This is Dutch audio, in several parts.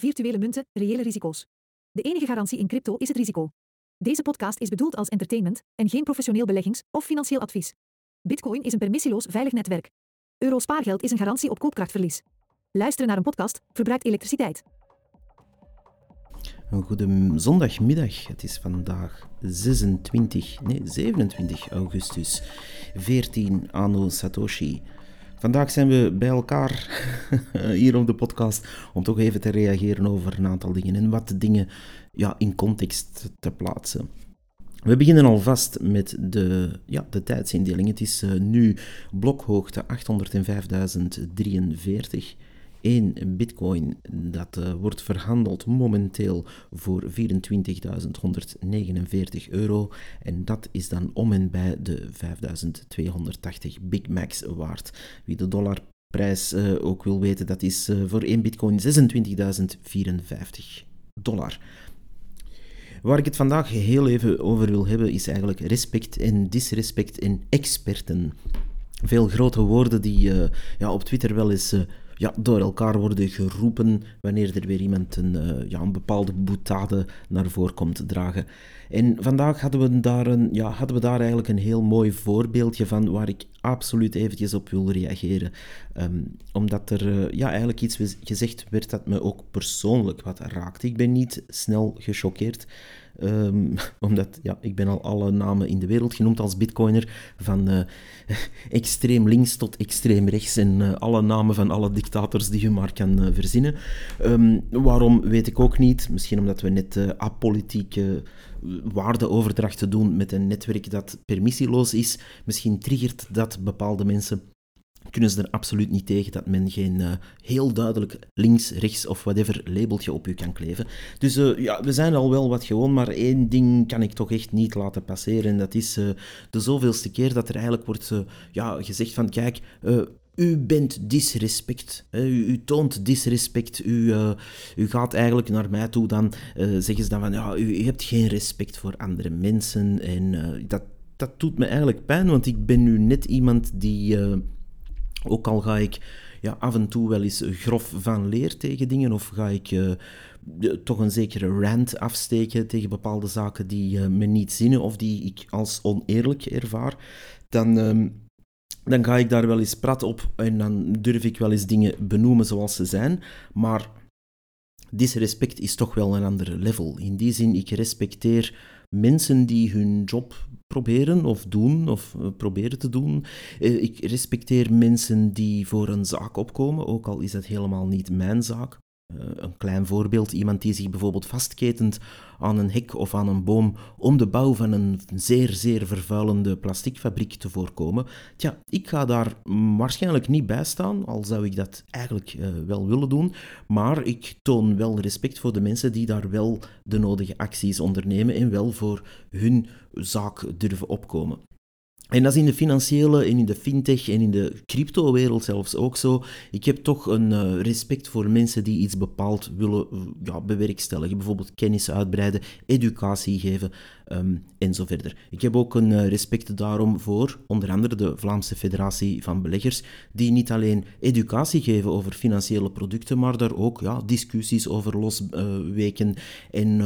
Virtuele munten, reële risico's. De enige garantie in crypto is het risico. Deze podcast is bedoeld als entertainment en geen professioneel beleggings- of financieel advies. Bitcoin is een permissieloos veilig netwerk. Euro spaargeld is een garantie op koopkrachtverlies. Luisteren naar een podcast verbruikt elektriciteit. Een goede zondagmiddag. Het is vandaag 26, nee 27 augustus. 14 anno Satoshi. Vandaag zijn we bij elkaar hier op de podcast om toch even te reageren over een aantal dingen en wat dingen ja, in context te plaatsen. We beginnen alvast met de, ja, de tijdsindeling. Het is uh, nu blokhoogte 805.043. 1 bitcoin, dat uh, wordt verhandeld momenteel voor 24.149 euro. En dat is dan om en bij de 5.280 Big Macs waard. Wie de dollarprijs uh, ook wil weten, dat is uh, voor 1 bitcoin 26.054 dollar. Waar ik het vandaag heel even over wil hebben, is eigenlijk respect en disrespect en experten. Veel grote woorden die ja, op Twitter wel eens ja, door elkaar worden geroepen wanneer er weer iemand een, uh, ja, een bepaalde boetade naar voren komt dragen. En vandaag hadden we, daar een, ja, hadden we daar eigenlijk een heel mooi voorbeeldje van waar ik absoluut eventjes op wil reageren. Um, omdat er uh, ja, eigenlijk iets gezegd werd dat me ook persoonlijk wat raakt. Ik ben niet snel gechoqueerd. Um, omdat ja, ik ben al alle namen in de wereld genoemd als bitcoiner, van uh, extreem links tot extreem rechts en uh, alle namen van alle dictators die je maar kan verzinnen. Um, waarom weet ik ook niet. Misschien omdat we net apolitieke waardeoverdracht doen met een netwerk dat permissieloos is. Misschien triggert dat bepaalde mensen kunnen ze er absoluut niet tegen dat men geen uh, heel duidelijk links, rechts of whatever labeltje op u kan kleven. Dus uh, ja, we zijn al wel wat gewoon, maar één ding kan ik toch echt niet laten passeren. En dat is uh, de zoveelste keer dat er eigenlijk wordt ja, gezegd van kijk, u bent disrespect. U, u, toont disrespect. U, u gaat eigenlijk naar mij toe. Dan zeggen ze dan van ja, u, u, hebt geen respect voor andere mensen. En dat, dat doet me eigenlijk pijn, want ik ben nu net iemand die ook al ga ik ja, af en toe wel eens grof van leer tegen dingen, of ga ik toch een zekere rant afsteken tegen bepaalde zaken die me niet zinnen of die ik als oneerlijk ervaar, dan, uh, dan ga ik daar wel eens prat op en dan durf ik wel eens dingen benoemen zoals ze zijn. Maar disrespect is toch wel een ander level. In die zin, ik respecteer mensen die hun job proberen of doen of eh, proberen te doen. Eh, ik respecteer mensen die voor een zaak opkomen, ook al is dat helemaal niet mijn zaak. Uh, een klein voorbeeld, iemand die zich bijvoorbeeld vastketent aan een hek of aan een boom om de bouw van een zeer, zeer vervuilende plasticfabriek te voorkomen. Tja, ik ga daar waarschijnlijk niet bij staan, al zou ik dat eigenlijk uh, wel willen doen, maar ik toon wel respect voor de mensen die daar wel de nodige acties ondernemen en wel voor hun zaak durven opkomen. En dat is in de financiële en in de fintech en in de crypto-wereld zelfs ook zo. Ik heb toch een uh, respect voor mensen die iets bepaald willen uh, ja, bewerkstelligen. Bijvoorbeeld kennis uitbreiden, educatie geven um, en zo verder. Ik heb ook een uh, respect daarom voor onder andere de Vlaamse Federatie van Beleggers, die niet alleen educatie geven over financiële producten, maar daar ook ja, discussies over losweken en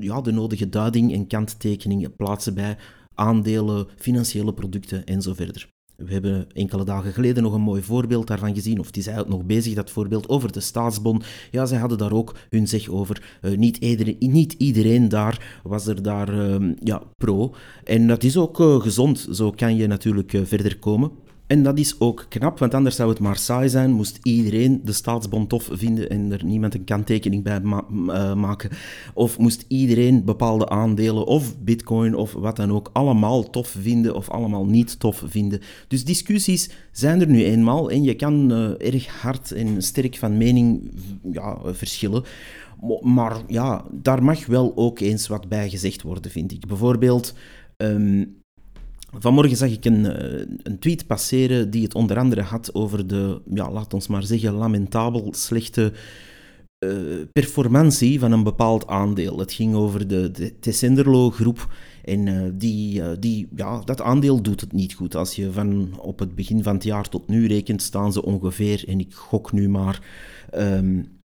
ja, de nodige duiding en kanttekeningen plaatsen bij aandelen, financiële producten en zo verder. We hebben enkele dagen geleden nog een mooi voorbeeld daarvan gezien, of het is eigenlijk nog bezig, dat voorbeeld over de staatsbon. Ja, zij hadden daar ook hun zeg over. Uh, niet, iedereen, niet, iedereen, daar was er daar uh, ja, pro. En dat is ook uh, gezond, zo kan je natuurlijk eh, verder komen. En dat is ook knap, want anders zou het maar saai zijn. Moest iedereen de staatsbond tof vinden en er niemand een kanttekening bij uh, maken. Of moest iedereen bepaalde aandelen of bitcoin of wat dan ook allemaal tof vinden of allemaal niet tof vinden. Dus discussies zijn er nu eenmaal en je kan uh, erg hard en sterk van mening ja, verschillen. Maar ja, daar mag wel ook eens wat bij gezegd worden, vind ik. Bijvoorbeeld... Um, Vanmorgen zag ik een, eh, een, tweet passeren die het onder andere had over de, ja, laat ons maar zeggen, lamentabel slechte uh, performantie van een bepaald aandeel. Het ging over de, de Tessenderlo groep en uh, die, die, ja, dat aandeel doet het niet goed. Als je van op het begin van het jaar tot nu rekent, staan ze ongeveer, en ik gok nu maar, um,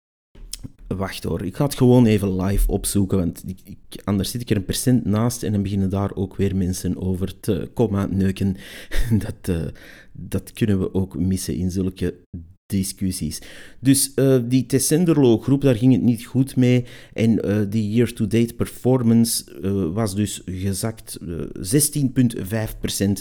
Wacht hoor, ik ga het gewoon even live opzoeken, want ik, anders zit ik er een percent naast en dan beginnen daar ook weer mensen over te komma neuken. Dat, uh, dat kunnen we ook missen in zulke discussies. Dus uh, die Tessenderlo groep, daar ging het niet goed mee. En uh, die year-to-date performance uh, was dus gezakt 16,5%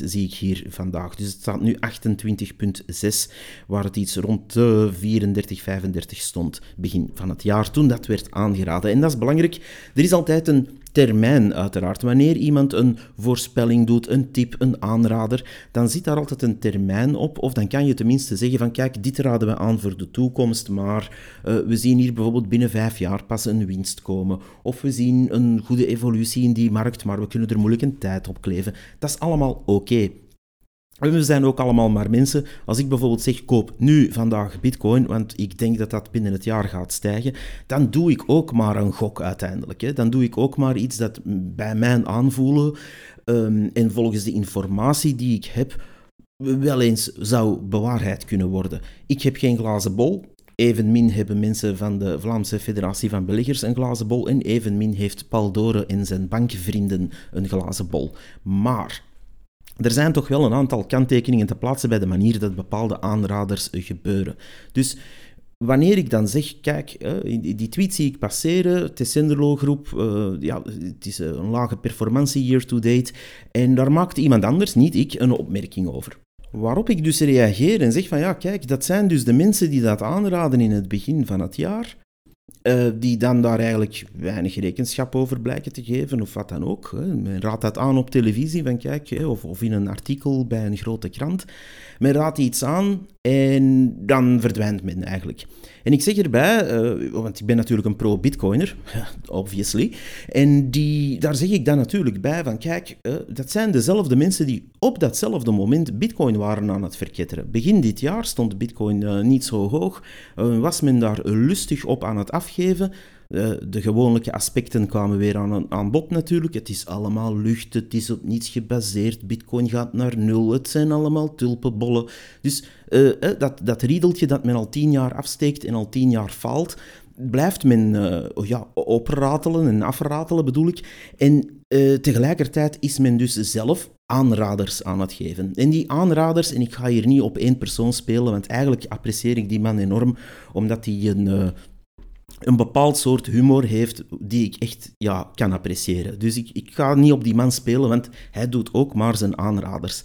zie ik hier vandaag. Dus het staat nu 28,6, waar het iets rond de 34, 35 stond begin van het jaar, toen dat werd aangeraden. En dat is belangrijk. Er is altijd een termijn uiteraard. Wanneer iemand een voorspelling doet, een tip, een aanrader, dan zit daar altijd een termijn op. Of dan kan je tenminste zeggen van kijk, dit raden we aan voor de toekomst, maar uh, we zien hier bijvoorbeeld binnen vijf jaar pas een winst komen. Of we zien een goede evolutie in die markt, maar we kunnen er moeilijk een tijd op kleven. Dat is allemaal oké. We zijn ook allemaal maar mensen. Als ik bijvoorbeeld zeg, koop nu vandaag bitcoin, want ik denk dat dat binnen het jaar gaat stijgen, dan doe ik ook maar een gok uiteindelijk. Hè. Dan doe ik ook maar iets dat bij mijn aanvoelen um, en volgens de informatie die ik heb, wel eens zou bewaarheid kunnen worden. Ik heb geen glazen bol. Evenmin hebben mensen van de Vlaamse Federatie van Beleggers een glazen bol. En evenmin heeft Paul Doren en zijn bankvrienden een glazen bol. Maar er zijn toch wel een aantal kanttekeningen te plaatsen bij de manier dat bepaalde aanraders gebeuren. Dus wanneer ik dan zeg, kijk, die tweet zie ik passeren, is groep, eh, ja, het is een lage performantie year to date, en daar maakt iemand anders, niet ik, een opmerking over. Waarop ik dus reageer en zeg van ja, kijk, dat zijn dus de mensen die dat aanraden in het begin van het jaar. Uh, die dan daar eigenlijk weinig rekenschap over blijken te geven, of wat dan ook. Hè. Men raadt dat aan op televisie, van kijk, of, of in een artikel bij een grote krant. Men raadt iets aan en dan verdwijnt men eigenlijk. En ik zeg erbij, uh, want ik ben natuurlijk een pro-bitcoiner, obviously. En die, daar zeg ik dan natuurlijk bij van, kijk, uh, dat zijn dezelfde mensen die op datzelfde moment bitcoin waren aan het verketteren. Begin dit jaar stond bitcoin uh, niet zo hoog, was men daar lustig op aan het afgeven. Uh, de gewone aspecten kwamen weer aan, aan bod natuurlijk. Het is allemaal lucht, het is op niets gebaseerd. Bitcoin gaat naar nul, het zijn allemaal tulpenbollen. Dus uh, dat, dat riedeltje dat men al tien jaar afsteekt en al tien jaar faalt, blijft men uh, ja, opratelen en afratelen bedoel ik. En tegelijkertijd is men dus zelf aanraders aan het geven. En die aanraders, en ik ga hier niet op één persoon spelen, want eigenlijk apprecieer ik die man enorm, omdat hij een een bepaald soort humor heeft die ik echt ja, kan appreciëren. Dus ik, ik ga niet op die man spelen, want hij doet ook maar zijn aanraders.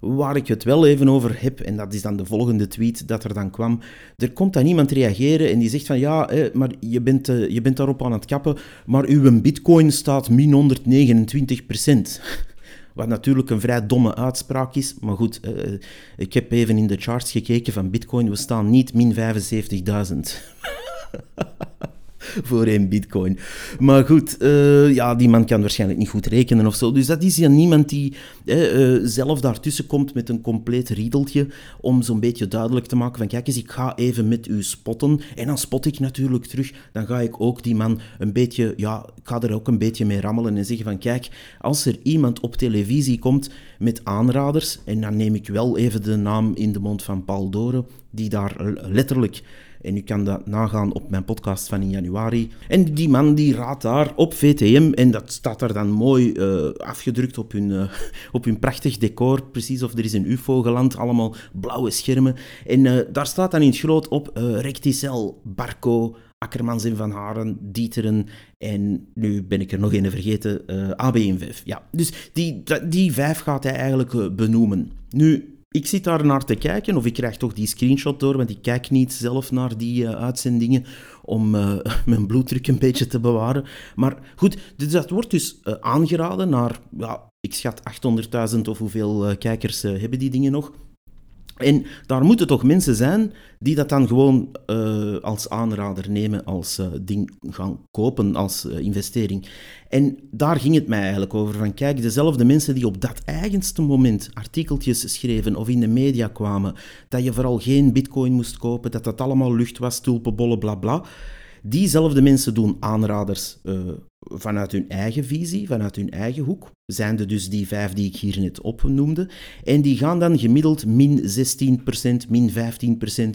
Waar ik het wel even over heb, en dat is dan de volgende tweet dat er dan kwam. Er komt dan iemand reageren en die zegt van ja, maar je bent, uh, je bent daarop aan het kappen, maar uw bitcoin staat min 129% Wat natuurlijk een vrij domme uitspraak is. Maar goed, uh, ik heb even in de charts gekeken van Bitcoin. We staan niet min 75.000. voor één bitcoin. Maar goed, uh, ja, die man kan waarschijnlijk niet goed rekenen of zo. Dus dat is ja niemand die uh, zelf daartussen komt met een compleet riedeltje om zo'n beetje duidelijk te maken van kijk eens, ik ga even met u spotten. En dan spot ik natuurlijk terug. Dan ga ik ook die man een beetje, ja, ik ga er ook een beetje mee rammelen en zeggen van kijk, als er iemand op televisie komt met aanraders, en dan neem ik wel even de naam in de mond van Paul Doren, die daar letterlijk en u kan dat nagaan op mijn podcast van in januari. En die man die raadt daar op VTM en dat staat er dan mooi uh, afgedrukt op hun, uh, op hun prachtig decor. Precies of er is een ufo geland, allemaal blauwe schermen. En uh, daar staat dan in het groot op Recticel, Barco, Akkermans en Van Haren, Dieteren en nu ben ik er nog een vergeten, uh, AB5. Ja, dus die, die vijf gaat hij eigenlijk benoemen. Nu, ik zit daar naar te kijken, of ik krijg toch die screenshot door, want ik kijk niet zelf naar die uh, uitzendingen om uh, mijn bloeddruk een beetje te bewaren. Maar goed, dus dat wordt dus uh, aangeraden naar, ja, ik schat 800.000 of hoeveel kijkers hebben die dingen nog. En daar moeten toch mensen zijn die dat dan gewoon uh, als aanrader nemen, als uh, ding gaan kopen, als uh, investering. En daar ging het mij eigenlijk over. Van kijk, dezelfde mensen die op dat eigenste moment artikeltjes schreven of in de media kwamen, dat je vooral geen bitcoin moest kopen, dat dat allemaal lucht was, tulpenbollen, bla bla Diezelfde mensen doen aanraders uh, vanuit hun eigen visie, vanuit hun eigen hoek. Zijn dus die vijf die ik hier net opnoemde. En die gaan dan gemiddeld min 16%, min 15%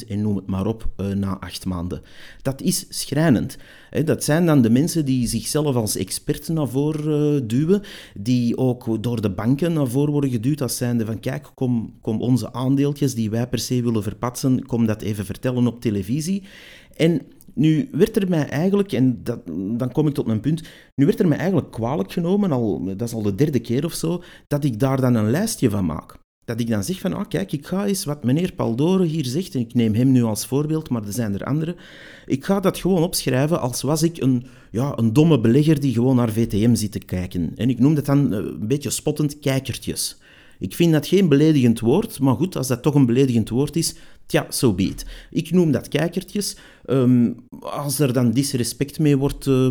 en noem het maar op uh, na acht maanden. Dat is schrijnend. Dat zijn dan de mensen die zichzelf als experten naar voren uh, duwen, die ook door de banken naar voren worden geduwd als zijnde van kijk, kom, kom onze aandeeltjes die wij per se willen verpatsen, kom dat even vertellen op televisie. En nu werd er mij eigenlijk, en dat, dan kom ik tot mijn punt, nu werd er mij eigenlijk kwalijk genomen, al, dat is al de derde keer of zo, dat ik daar dan een lijstje van maak. Dat ik dan zeg van, ah, kijk, ik ga eens wat meneer Paldore hier zegt, en ik neem hem nu als voorbeeld, maar er zijn er andere. Ik ga dat gewoon opschrijven als was ik een, ja, een domme belegger die gewoon naar VTM zit te kijken. En ik noem dat dan eh, een beetje spottend kijkertjes. Ik vind dat geen beledigend woord, maar goed, als dat toch een beledigend woord is, tja, zo so be Ik noem dat kijkertjes. Um, als er dan disrespect mee wordt uh,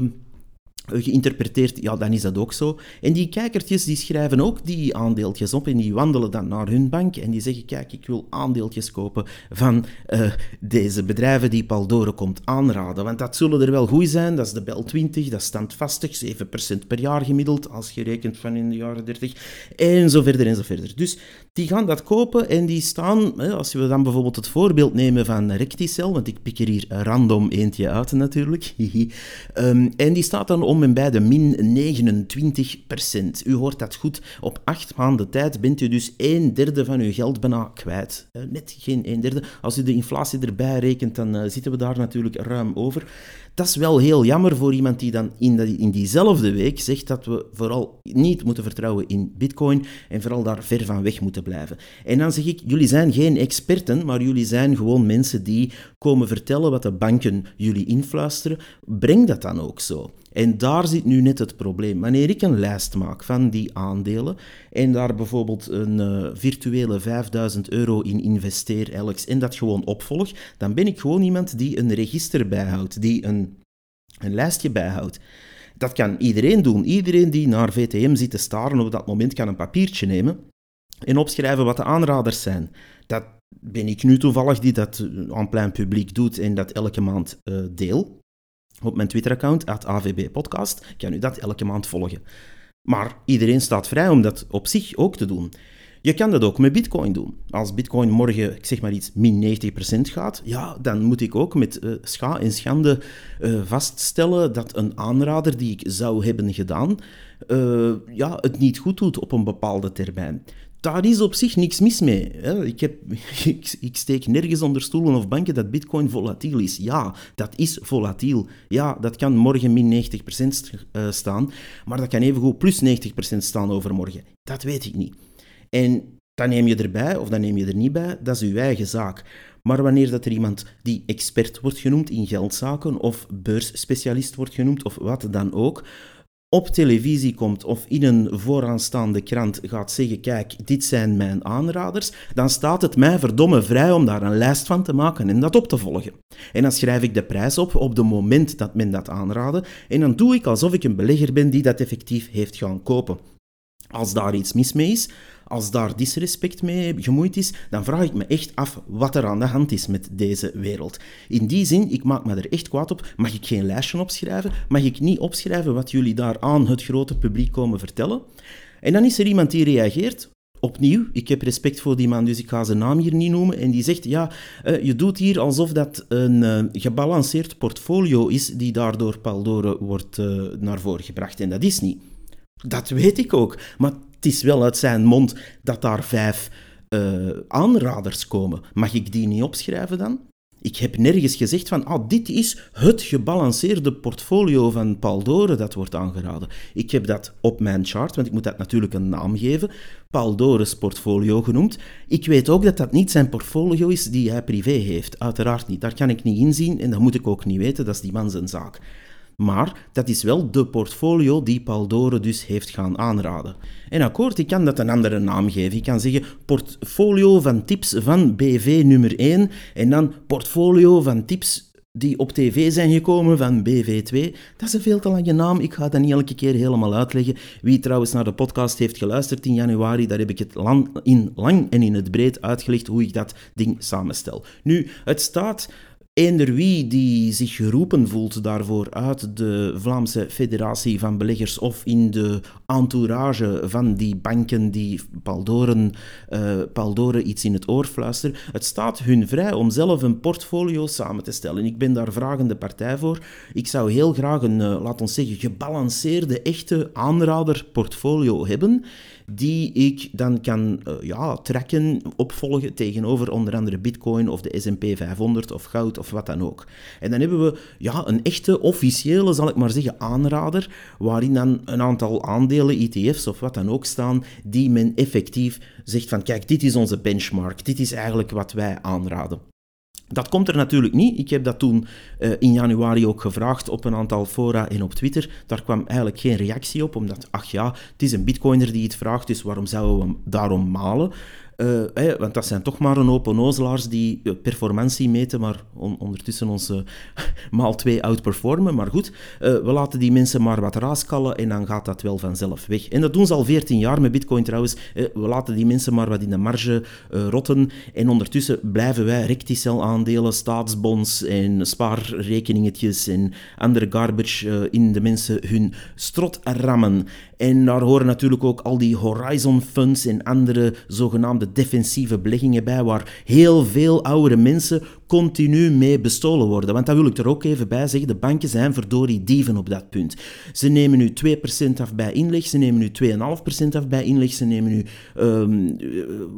geïnterpreteerd, ja, dan is dat ook zo. En die kijkertjes die schrijven ook die aandeeltjes op en die wandelen dan naar hun bank en die zeggen, kijk, ik wil aandeeltjes kopen van uh, deze bedrijven die Paldore komt aanraden. Want dat zullen er wel goed zijn, dat is de Bel 20, dat standvastig, 7% per jaar gemiddeld, als je rekent van in de jaren 30, en zo verder en zo verder. Dus die gaan dat kopen en die staan, als we dan bijvoorbeeld het voorbeeld nemen van Recticel, want ik pik er hier random eentje uit natuurlijk, um, en die staat dan om om en bij de min 29% U hoort dat goed. Op acht maanden tijd bent u dus een derde van uw geld bijna kwijt. Net geen een derde. Als u de inflatie erbij rekent, dan uh, zitten we daar natuurlijk ruim over. Dat is wel heel jammer voor iemand die dan in, in diezelfde week zegt dat we vooral niet moeten vertrouwen in bitcoin en vooral daar ver van weg moeten blijven. En dan zeg ik, jullie zijn geen experten, maar jullie zijn gewoon mensen die komen vertellen wat de banken jullie influisteren. Breng dat dan ook zo. En daar zit nu net het probleem. Wanneer ik een lijst maak van die aandelen en daar bijvoorbeeld een uh, virtuele 5000 euro in investeer, Alex, en dat gewoon opvolg, dan ben ik gewoon iemand die een register bijhoudt, die een, een lijstje bijhoudt. Dat kan iedereen doen. Iedereen die naar VTM zit te staren op dat moment kan een papiertje nemen en opschrijven wat de aanraders zijn. Dat ben ik nu toevallig die dat aan plein publiek doet en dat elke maand uh, deel op mijn Twitter-account, AVB Podcast, kan u dat elke maand volgen. Maar iedereen staat vrij om dat op zich ook te doen. Je kan dat ook met Bitcoin doen. Als Bitcoin morgen, ik zeg maar iets, min 90% gaat, ja, dan moet ik ook met uh, scha en schande uh, vaststellen dat een aanrader die ik zou hebben gedaan, uh, ja, het niet goed doet op een bepaalde termijn daar is op zich niks mis mee. Ik, heb, ik, steek nergens onder stoelen of banken dat bitcoin volatiel is. Ja, dat is volatiel. Ja, dat kan morgen min 90% eh, staan, maar dat kan evengoed plus 90% staan overmorgen. Dat weet ik niet. En dan neem je erbij of dan neem je er niet bij, dat is uw eigen zaak. Maar wanneer dat er iemand die expert wordt genoemd in geldzaken of beursspecialist wordt genoemd of wat dan ook, op televisie komt of in een vooraanstaande krant gaat zeggen: Kijk, dit zijn mijn aanraders, dan staat het mij verdomme vrij om daar een lijst van te maken en dat op te volgen. En dan schrijf ik de prijs op op het moment dat men dat aanraden en dan doe ik alsof ik een belegger ben die dat effectief heeft gaan kopen. Als daar iets mis mee is, als daar disrespect mee gemoeid is, dan vraag ik me echt af wat er aan de hand is met deze wereld. In die zin, ik maak me er echt kwaad op. Mag ik geen lijstje opschrijven? Mag ik niet opschrijven wat jullie daar aan het grote publiek komen vertellen? En dan is er iemand die reageert. Opnieuw, ik heb respect voor die man, dus ik ga zijn naam hier niet noemen. En die zegt, ja, uh, je doet hier alsof dat een uh, gebalanceerd portfolio is die daardoor Paldore wordt uh, naar voren gebracht. En dat is niet. Dat weet ik ook. Maar het is wel uit zijn mond dat daar vijf uh, aanraders komen. Mag ik die niet opschrijven dan? Ik heb nergens gezegd van, ah, dit is het gebalanceerde portfolio van Paul dat wordt aangeraden. Ik heb dat op mijn chart, want ik moet dat natuurlijk een naam geven, Paul Dore's portfolio genoemd. Ik weet ook dat dat niet zijn portfolio is die hij privé heeft. Uiteraard niet. Daar kan ik niet inzien en dat moet ik ook niet weten. Dat is die man zijn zaak. Maar dat is wel de portfolio die Paldore dus heeft gaan aanraden. En akkoord, ik kan dat een andere naam geven. Ik kan zeggen portfolio van tips van BV nummer 1 en dan portfolio van tips die op tv zijn gekomen van BV2. Dat is een veel te lange naam. Ik ga dat niet elke keer helemaal uitleggen. Wie trouwens naar de podcast heeft geluisterd in januari, daar heb ik het lang, in lang en in het breed uitgelegd hoe ik dat ding samenstel. Nu, het staat Eender wie die zich geroepen voelt daarvoor uit de Vlaamse Federatie van Beleggers of in de entourage van die banken die Paldoren, uh, Paldoren iets in het oor fluisteren, het staat hun vrij om zelf een portfolio samen te stellen. Ik ben daar vragende partij voor. Ik zou heel graag een, uh, laat ons zeggen, gebalanceerde, echte aanraderportfolio hebben die ik dan kan uh, ja, trekken, opvolgen tegenover onder andere Bitcoin of de SP 500 of goud of wat dan ook. En dan hebben we ja, een echte officiële, zal ik maar zeggen, aanrader, waarin dan een aantal aandelen, ETF's of wat dan ook staan, die men effectief zegt van kijk, dit is onze benchmark, dit is eigenlijk wat wij aanraden. Dat komt er natuurlijk niet. Ik heb dat toen uh, in januari ook gevraagd op een aantal fora en op Twitter. Daar kwam eigenlijk geen reactie op, omdat, ach ja, het is een bitcoiner die het vraagt, dus waarom zouden we hem daarom malen? Uh, want dat zijn toch maar een hoop onnozelaars die uh, performantie meten, maar on ondertussen uh, maal twee outperformen. Maar goed, we laten die mensen maar wat raaskallen en dan gaat dat wel vanzelf weg. En dat doen ze al 14 jaar met Bitcoin trouwens. we laten die mensen maar wat in de marge rotten. En ondertussen blijven wij recticel aandelen, staatsbonds en spaarrekeningetjes en andere garbage in de mensen hun strot rammen. En daar horen natuurlijk ook al die Horizon Funds en andere zogenaamde defensieve beleggingen bij, waar heel veel oudere mensen continu mee bestolen worden. Want dat wil ik er ook even bij zeggen, de banken zijn verdorie dieven op dat punt. Ze nemen nu 2% af bij inleg, ze nemen nu 2,5% af bij inleg, ze nemen nu um,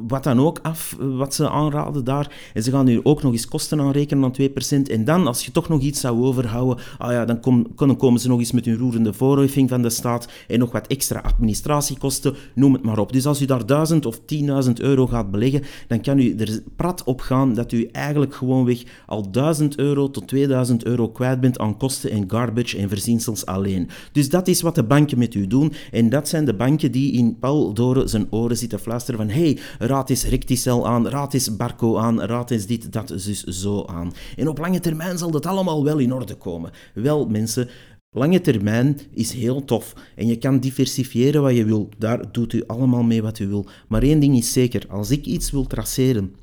wat dan ook af, wat ze aanraden daar. En ze gaan nu ook nog eens kosten aanrekenen van 2%. En dan, als je toch nog iets zou overhouden, ah ja, dan, kom, komen ze nog eens met hun roerende voorheffing van de staat en nog wat extra administratiekosten, noem het maar op. Dus als u daar 1000 of 10.000 euro gaat beleggen, dan kan u er prat op gaan dat u eigenlijk gewoonweg al 1000 euro tot 2000 euro kwijt bent aan kosten en garbage en verzinsels alleen. Dus dat is wat de banken met u doen. En dat zijn de banken die in Paul Doren zijn oren zitten fluisteren van hey, raad eens Recticel aan, raad eens Barco aan, raad eens dit, dat, dus zo aan. En op lange termijn zal dat allemaal wel in orde komen. Wel, mensen, Lange termijn is heel tof en je kan diversifiëren wat je wil. Daar doet u allemaal mee wat u wil. Maar één ding is zeker, als ik iets wil traceren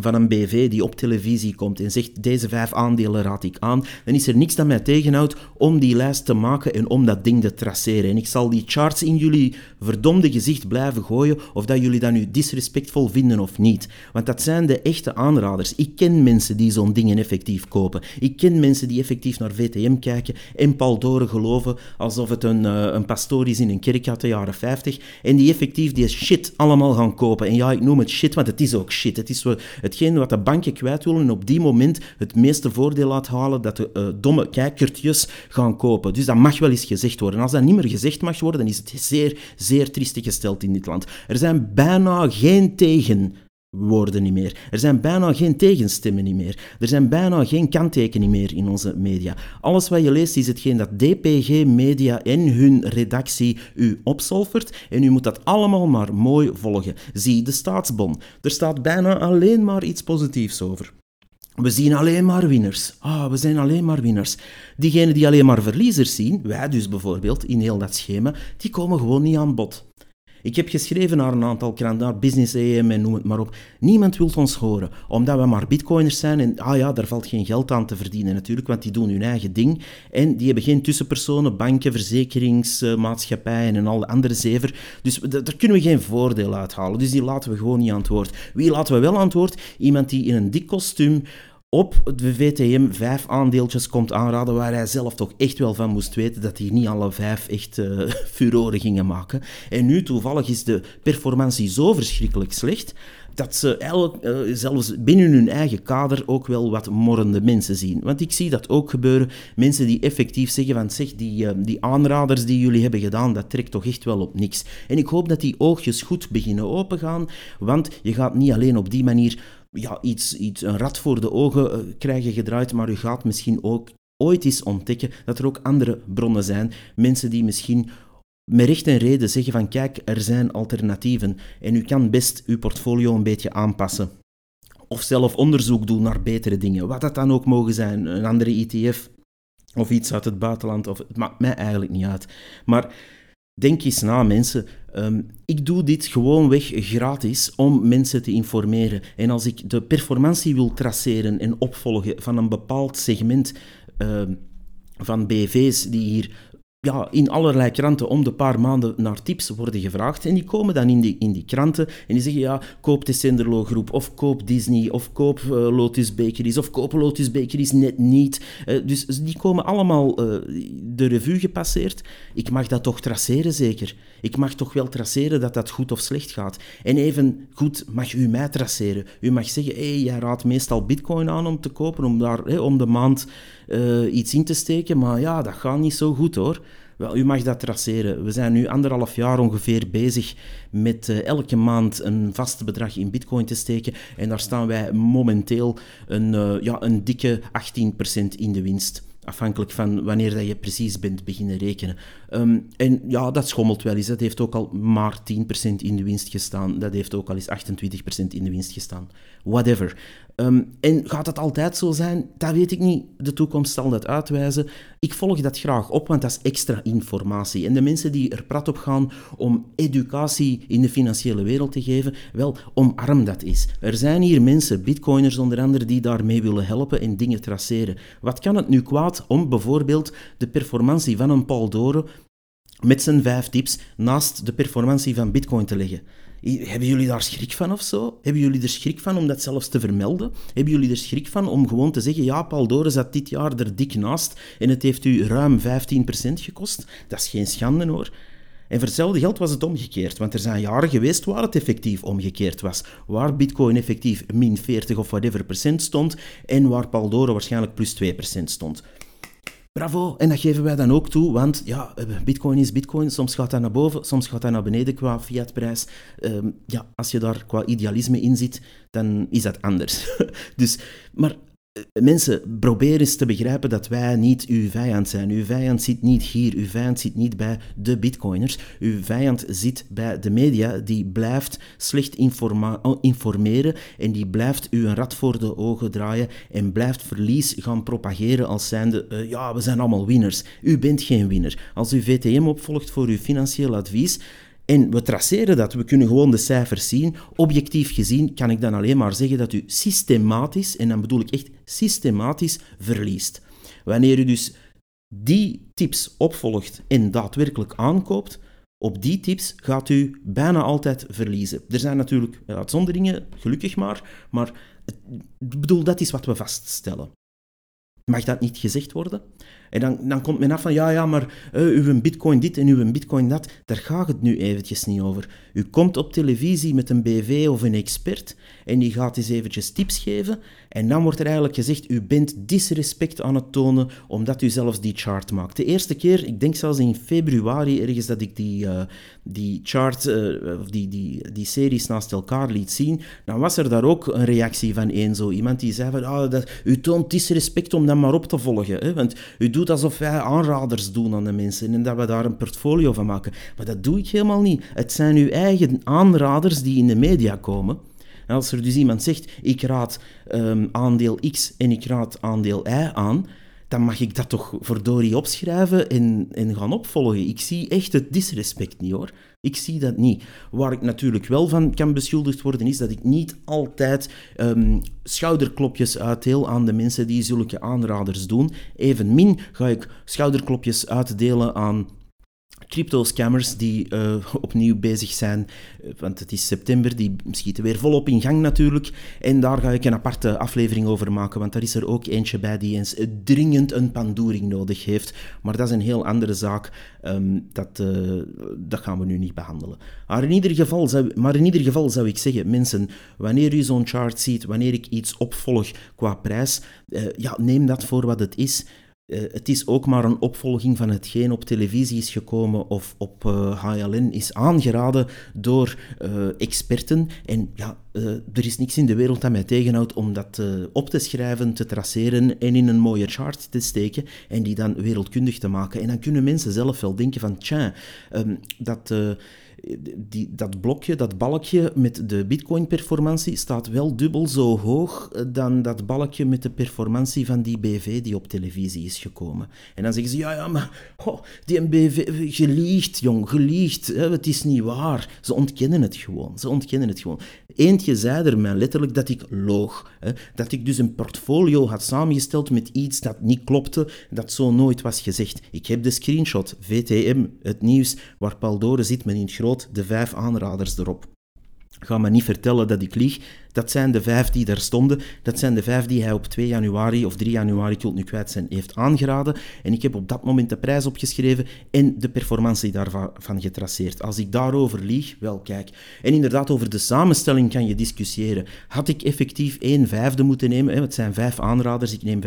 van een BV die op televisie komt en zegt deze vijf aandelen raad ik aan, dan is er niks dat mij tegenhoudt om die lijst te maken en om dat ding te traceren. En ik zal die charts in jullie verdomde gezicht blijven gooien of dat jullie dat nu disrespectvol vinden of niet. Want dat zijn de echte aanraders. Ik ken mensen die zo'n dingen effectief kopen. Ik ken mensen die effectief naar VTM kijken en Paul Doren geloven alsof het een, uh, een pastoor is in een kerk uit de jaren 50 en die effectief die shit allemaal gaan kopen. En ja, ik noem het shit, want het is ook shit. Het is hetgeen wat de banken kwijt willen en op die moment het meeste voordeel laat halen dat de uh, domme kijkertjes gaan kopen. Dus dat mag wel eens gezegd worden. Als dat niet meer gezegd mag worden, dan is het zeer, zeer triestig gesteld in dit land. Er zijn bijna geen tegen woorden niet meer. Er zijn bijna geen tegenstemmen niet meer. Er zijn bijna geen kanttekeningen meer in onze media. Alles wat je leest is hetgeen dat DPG Media en hun redactie u opzolvert en u moet dat allemaal maar mooi volgen. Zie de staatsbon. Er staat bijna alleen maar iets positiefs over. We zien alleen maar winnaars. Ah, we zijn alleen maar winnaars. Diegenen die alleen maar verliezers zien, wij dus bijvoorbeeld in heel dat schema, die komen gewoon niet aan bod. Ik heb geschreven naar een aantal kranten, Business AM en noem het maar op. Niemand wil ons horen, omdat we maar bitcoiners zijn en ah ja, daar valt geen geld aan te verdienen natuurlijk, want die doen hun eigen ding. En die hebben geen tussenpersonen, banken, verzekeringsmaatschappijen en al de andere zever. Dus daar kunnen we geen voordeel uithalen. Dus die laten we gewoon niet aan het woord. Wie laten we wel aan het woord? Iemand die in een dik kostuum op de VTM vijf aandeeltjes komt aanraden waar hij zelf toch echt wel van moest weten dat hij niet alle vijf echt uh, furoren gingen maken. En nu toevallig is de performantie zo verschrikkelijk slecht dat ze uh, zelfs binnen hun eigen kader ook wel wat morrende mensen zien. Want ik zie dat ook gebeuren. Mensen die effectief zeggen van zeg, die, uh, die aanraders die jullie hebben gedaan, dat trekt toch echt wel op niks. En ik hoop dat die oogjes goed beginnen opengaan, want je gaat niet alleen op die manier ja, iets, iets, een rat voor de ogen uh, krijgen gedraaid, maar u gaat misschien ook ooit eens ontdekken dat er ook andere bronnen zijn. Mensen die misschien met recht en reden zeggen van kijk, er zijn alternatieven en u kan best uw portfolio een beetje aanpassen. Of zelf onderzoek doen naar betere dingen, wat dat dan ook mogen zijn, een andere ETF of iets uit het buitenland, of, het maakt mij eigenlijk niet uit. Maar denk eens na, mensen. Ehm, ik doe dit gewoonweg gratis om mensen te informeren. En als ik de performantie wil traceren en opvolgen van een bepaald segment ehm, van BV's die hier ja, in allerlei kranten om de paar maanden naar tips worden gevraagd. En die komen dan in die, in die kranten en die zeggen, ja, koop de Senderlo groep, of koop Disney, of koop uh, Lotus Bakeries, of koop Lotus Bakeries net niet. Uh, dus die komen allemaal uh, de revue gepasseerd. Ik mag dat toch traceren, zeker? Ik mag toch wel traceren dat dat goed of slecht gaat. En even goed mag u mij traceren. U mag zeggen, hé, hey, jij raadt meestal bitcoin aan om te kopen, om daar om de maand iets in te steken, maar ja, dat gaat niet zo goed hoor. Wel, u mag dat traceren. We zijn nu anderhalf jaar ongeveer bezig met uh, elke maand een vast bedrag in bitcoin te steken. En daar staan wij momenteel een, uh, ja, een dikke 18% in de winst. Afhankelijk van wanneer dat je precies bent beginnen rekenen. Um, en ja, dat schommelt wel eens. Dat heeft ook al maar 10% in de winst gestaan. Dat heeft ook al eens 28% in de winst gestaan. Whatever. Um, en gaat dat altijd zo zijn? Dat weet ik niet. De toekomst zal dat uitwijzen. Ik volg dat graag op, want dat is extra informatie. En de mensen die er prat op gaan om educatie in de financiële wereld te geven, wel, omarm dat is. Er zijn hier mensen, bitcoiners onder andere, die daarmee willen helpen en dingen traceren. Wat kan het nu kwaad om bijvoorbeeld de performantie van een Paul Dore met zijn vijf tips naast de performantie van bitcoin te leggen? Hebben jullie daar schrik van of zo? Hebben jullie er schrik van om dat zelfs te vermelden? Hebben jullie er schrik van om gewoon te zeggen: ja, Paul zat dit jaar er dik naast en het heeft u ruim 15% gekost? Dat is geen schande hoor. En voor hetzelfde geld was het omgekeerd, want er zijn jaren geweest waar het effectief omgekeerd was. Waar Bitcoin effectief min 40 of whatever procent stond en waar Paul Doren waarschijnlijk plus 2% stond. Bravo, en dat geven wij dan ook toe, want ja, bitcoin is bitcoin, soms gaat dat naar boven, soms gaat dat naar beneden qua fiatprijs. Um, ja, als je daar qua idealisme in zit, dan is dat anders. dus, maar eh, mensen, probeer eens te begrijpen dat wij niet uw vijand zijn. Uw vijand zit niet hier, uw vijand zit niet bij de bitcoiners. Uw vijand zit bij de media, die blijft slecht informeren en die blijft u een rat voor de ogen draaien en blijft verlies gaan propageren als zijnde, uh, ja, we zijn allemaal winners. U bent geen winner. Als u VTM opvolgt voor uw financieel advies, en we traceren dat, we kunnen gewoon de cijfers zien. Objectief gezien kan ik dan alleen maar zeggen dat u systematisch, en dan bedoel ik echt systematisch, verliest. Wanneer u dus die tips opvolgt en daadwerkelijk aankoopt, op die tips gaat u bijna altijd verliezen. Er zijn natuurlijk uitzonderingen, gelukkig maar, maar ik bedoel, dat is wat we vaststellen. Mag dat niet gezegd worden? En dan, dan komt men af van, ja, ja, maar uh, uw bitcoin dit en uw bitcoin dat. Daar gaat het nu eventjes niet over. U komt op televisie met een BV of een expert en die gaat eens eventjes tips geven. En dan wordt er eigenlijk gezegd, u bent disrespect aan het tonen omdat u zelfs die chart maakt. De eerste keer, ik denk zelfs in februari ergens dat ik die, uh, die chart, uh, of die, die, die series naast elkaar liet zien, dan was er daar ook een reactie van één zo. Iemand die zei van, ah, dat, u toont disrespect om dat maar op te volgen. Hè? Want u doet alsof wij aanraders doen aan de mensen en dat we daar een portfolio van maken. Maar dat doe ik helemaal niet. Het zijn uw eigen aanraders die in de media komen. En als er dus iemand zegt, ik raad um, aandeel X en ik raad aandeel Y aan, dan mag ik dat toch verdorie opschrijven en, en gaan opvolgen. Ik zie echt het disrespect niet hoor. Ik zie dat niet. Waar ik natuurlijk wel van kan beschuldigd worden, is dat ik niet altijd um, schouderklopjes uitdeel aan de mensen die zulke aanraders doen. Evenmin ga ik schouderklopjes uitdelen aan crypto-scammers die uh, opnieuw bezig zijn, eh, want het is september, die schieten weer volop in gang natuurlijk. En daar ga ik een aparte aflevering over maken, want daar is er ook eentje bij die eens dringend een pandoering nodig heeft. Maar dat is een heel andere zaak, um, dat, uh, dat gaan we nu niet behandelen. Maar in, ieder geval zou, maar in ieder geval zou ik zeggen, mensen, wanneer u zo'n chart ziet, wanneer ik iets opvolg qua prijs, ja, neem dat voor wat het is. Uh, het is ook maar een opvolging van hetgeen op televisie is gekomen of op uh, eh, HLN is aangeraden door uh, experten. En ja, er is niks in de wereld dat mij tegenhoudt om dat op te schrijven, te traceren en in een mooie chart te steken en die dan wereldkundig te maken. En dan kunnen mensen zelf wel denken van, tja, um, dat die, dat blokje, dat balkje met de bitcoin-performantie staat wel dubbel zo hoog dan dat balkje met de performantie van die BV die op televisie is gekomen. En dan zeggen ze, ja, ja, maar die BV, geliegt, jong, geliegt, hè, het is niet waar. Ze ontkennen het gewoon, ze ontkennen het gewoon. Eentje zei er mij letterlijk dat ik loog. Hè, dat ik dus een portfolio had samengesteld met iets dat niet klopte, dat zo nooit was gezegd. Ik heb de screenshot, VTM, het nieuws, waar Paul zit met in het de vijf aanraders erop. Ga me niet vertellen dat ik lieg. Dat zijn de vijf die daar stonden. Dat zijn de vijf die hij op 2 januari of 3 januari, ik het nu kwijt zijn, heeft aangeraden. En ik heb op dat moment de prijs opgeschreven en de performantie daarvan getraceerd. Als ik daarover lieg, wel kijk. En inderdaad, over de samenstelling kan je discussiëren. Had ik effectief één vijfde moeten nemen? Het zijn vijf aanraders, ik neem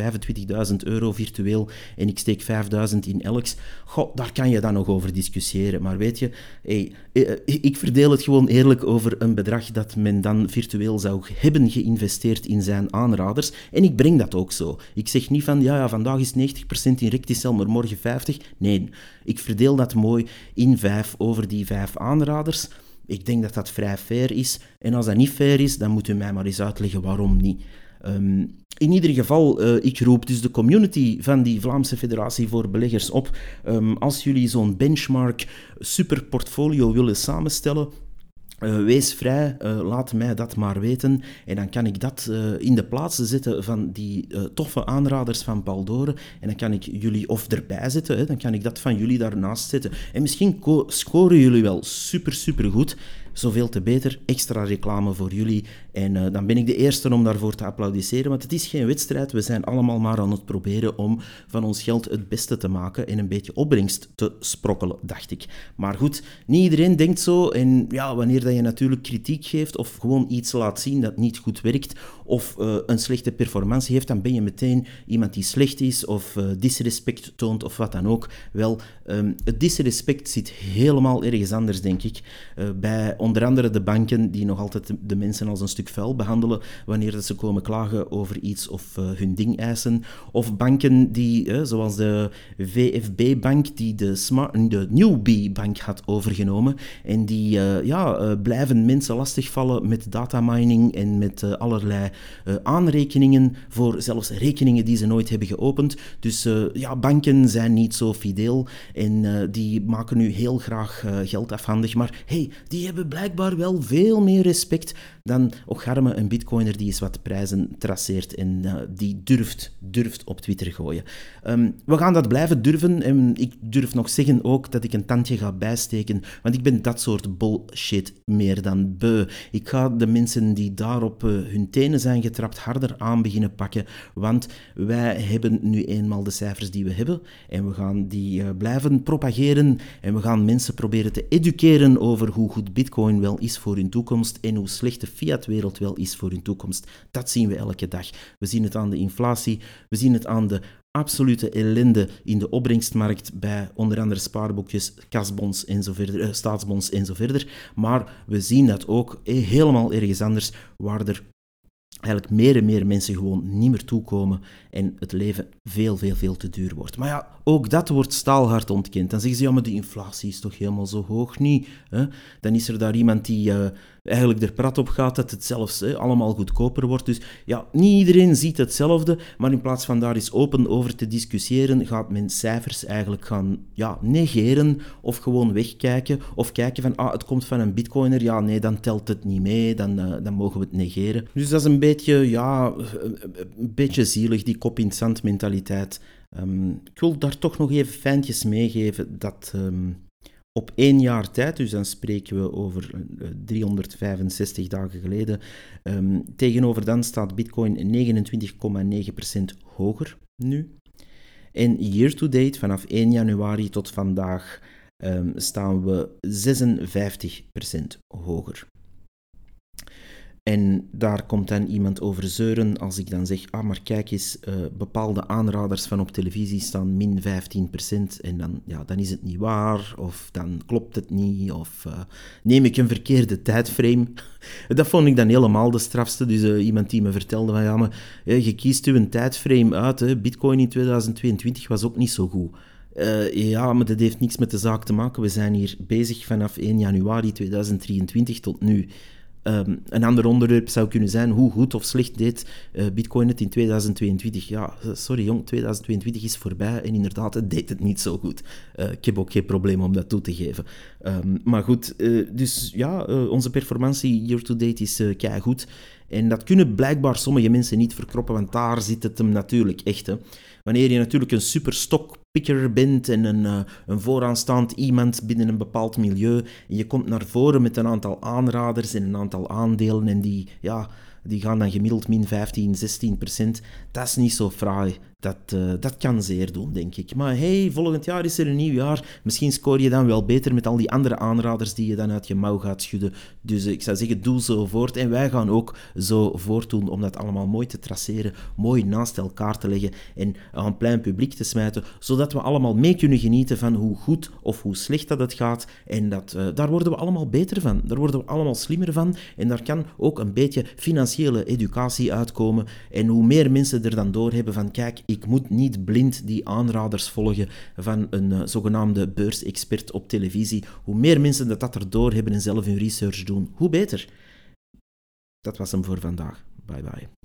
25.000 euro virtueel en ik steek 5.000 in Elks. Goh, daar kan je dan nog over discussiëren. Maar weet je, hey, eh, ik verdeel het gewoon eerlijk over een bedrag dat men dan virtueel zou hebben geïnvesteerd in zijn aanraders. En ik breng dat ook zo. Ik zeg niet van, ja, ja vandaag is 90% in Recticel, maar morgen 50%. Nee, ik verdeel dat mooi in vijf over die vijf aanraders. Ik denk dat dat vrij fair is. En als dat niet fair is, dan moet u mij maar eens uitleggen waarom niet. Ehm, in ieder geval, uh, ik roep dus de community van die Vlaamse Federatie voor Beleggers op. Um, als jullie zo'n benchmark superportfolio willen samenstellen, uh, wees vrij, uh, laat mij dat maar weten. En dan kan ik dat uh, in de plaats zetten van die toffe aanraders van Paldoren. En dan kan ik jullie of erbij zetten, hè, dan kan ik dat van jullie daarnaast zetten. En misschien scoren jullie wel super, super goed zoveel te beter. Extra reclame voor jullie. En uh, dan ben ik de eerste om daarvoor te applaudisseren, want het is geen wedstrijd. We zijn allemaal maar aan het proberen om van ons geld het beste te maken en een beetje opbrengst te sprokkelen, dacht ik. Maar goed, niet iedereen denkt zo. En ja, wanneer dat je natuurlijk kritiek geeft of gewoon iets laat zien dat niet goed werkt of uh, een slechte performantie heeft, dan ben je meteen iemand die slecht is of uh, disrespect toont of wat dan ook. Wel, um, het disrespect zit helemaal ergens anders, denk ik, bij onder andere de banken die nog altijd de mensen als een stuk vuil behandelen wanneer ze komen klagen over iets of uh, hun ding eisen. Of banken die, uh, zoals de VFB-bank, die de, smart, de Newbie-bank had overgenomen. En die uh, ja, blijven mensen lastigvallen met datamining en met allerlei aanrekeningen voor zelfs rekeningen die ze nooit hebben geopend. Dus ja, banken zijn niet zo fideel en die maken nu heel graag geld afhandig. Maar hey, die hebben blijkbaar wel veel meer respect dan Ocharme, een bitcoiner die eens wat prijzen traceert en uh, die durft, durft op Twitter gooien. Um, we gaan dat blijven durven en ik durf nog zeggen ook dat ik een tandje ga bijsteken, want ik ben dat soort bullshit meer dan beu. Ik ga de mensen die daarop uh, hun tenen zijn getrapt harder aan beginnen pakken, want wij hebben nu eenmaal de cijfers die we hebben en we gaan die uh, blijven propageren en we gaan mensen proberen te educeren over hoe goed bitcoin wel is voor hun toekomst en hoe slecht de wel is voor hun toekomst. Dat zien we elke dag. We zien het aan de inflatie, we zien het aan de absolute ellende in de opbrengstmarkt bij onder andere spaarboekjes, kasbonds en zo verder, eh, staatsbonds en zo verder. Maar we zien dat ook eh, helemaal ergens anders, waar er eigenlijk meer en meer mensen gewoon niet meer toekomen en het leven veel, veel, veel te duur wordt. Maar ja, ook dat wordt staalhard ontkend. Dan zeggen ze, ja, maar die inflatie is toch helemaal zo hoog niet? Hè? Dan is er daar iemand die uh, eigenlijk er prat op gaat dat het zelfs hè, allemaal goedkoper wordt. Dus ja, niet iedereen ziet hetzelfde, maar in plaats van daar eens open over te discussiëren, gaat men cijfers eigenlijk gaan ja, negeren of gewoon wegkijken. Of kijken van, ah, het komt van een bitcoiner, ja, nee, dan telt het niet mee, dan, uh, dan mogen we het negeren. Dus dat is een beetje, ja, een beetje zielig, die kop in het zand mentaliteit. Um, ik wil daar toch nog even fijntjes meegeven dat um, op één jaar tijd, dus dan spreken we over 365 eh, dagen geleden, um, tegenover dan staat Bitcoin 29,9% hoger nu. En year to date, vanaf 1 januari tot vandaag, staan we 56% hoger. En daar komt dan iemand over zeuren als ik dan zeg, ah, maar kijk eens, uh, bepaalde aanraders van op televisie staan min 15% en dan, ja, dan is het niet waar, of dan klopt het niet, of uh, neem ik een verkeerde tijdframe. Dat vond ik dan helemaal de strafste. Dus uh, iemand die me vertelde van, ja, maar je kiest u een tijdframe uit, hè. bitcoin in 2022 was ook niet zo goed. Ja, maar dat heeft niks met de zaak te maken. We zijn hier bezig vanaf 1 januari 2023 tot nu. Um, een ander onderwerp zou kunnen zijn hoe goed of slecht deed uh, Bitcoin het in 2022. Ja, sorry jong, 2022 is voorbij en inderdaad, het deed het niet zo goed. Uh, ik heb ook geen probleem om dat toe te geven. Um, maar goed, dus ja, onze performantie year-to-date is kei goed. En dat kunnen blijkbaar sommige mensen niet verkroppen, want daar zit het hem natuurlijk echt. Hè. Wanneer je natuurlijk een super stockpicker bent en een, uh, een vooraanstaand iemand binnen een bepaald milieu, en je komt naar voren met een aantal aanraders en een aantal aandelen en die, ja, die gaan dan gemiddeld min 15, 16 procent, dat is niet zo fraai dat, uh, dat kan zeer doen, denk ik. Maar hey, volgend jaar is er een nieuw jaar. Misschien scoor je dan wel beter met al die andere aanraders die je dan uit je mouw gaat schudden. Dus uh, ik zou zeggen, doe zo voort. En wij gaan ook zo voortdoen om dat allemaal mooi te traceren, mooi naast elkaar te leggen en aan plein publiek te smijten, zodat we allemaal mee kunnen genieten van hoe goed of hoe slecht dat het gaat. En dat, uh, daar worden we allemaal beter van. Daar worden we allemaal slimmer van. En daar kan ook een beetje financiële educatie uitkomen. En hoe meer mensen er dan doorhebben van, kijk, ik moet niet blind die aanraders volgen van een uh, zogenaamde beursexpert op televisie. Hoe meer mensen dat, dat erdoor hebben en zelf hun research doen, hoe beter. Dat was hem voor vandaag. Bye bye.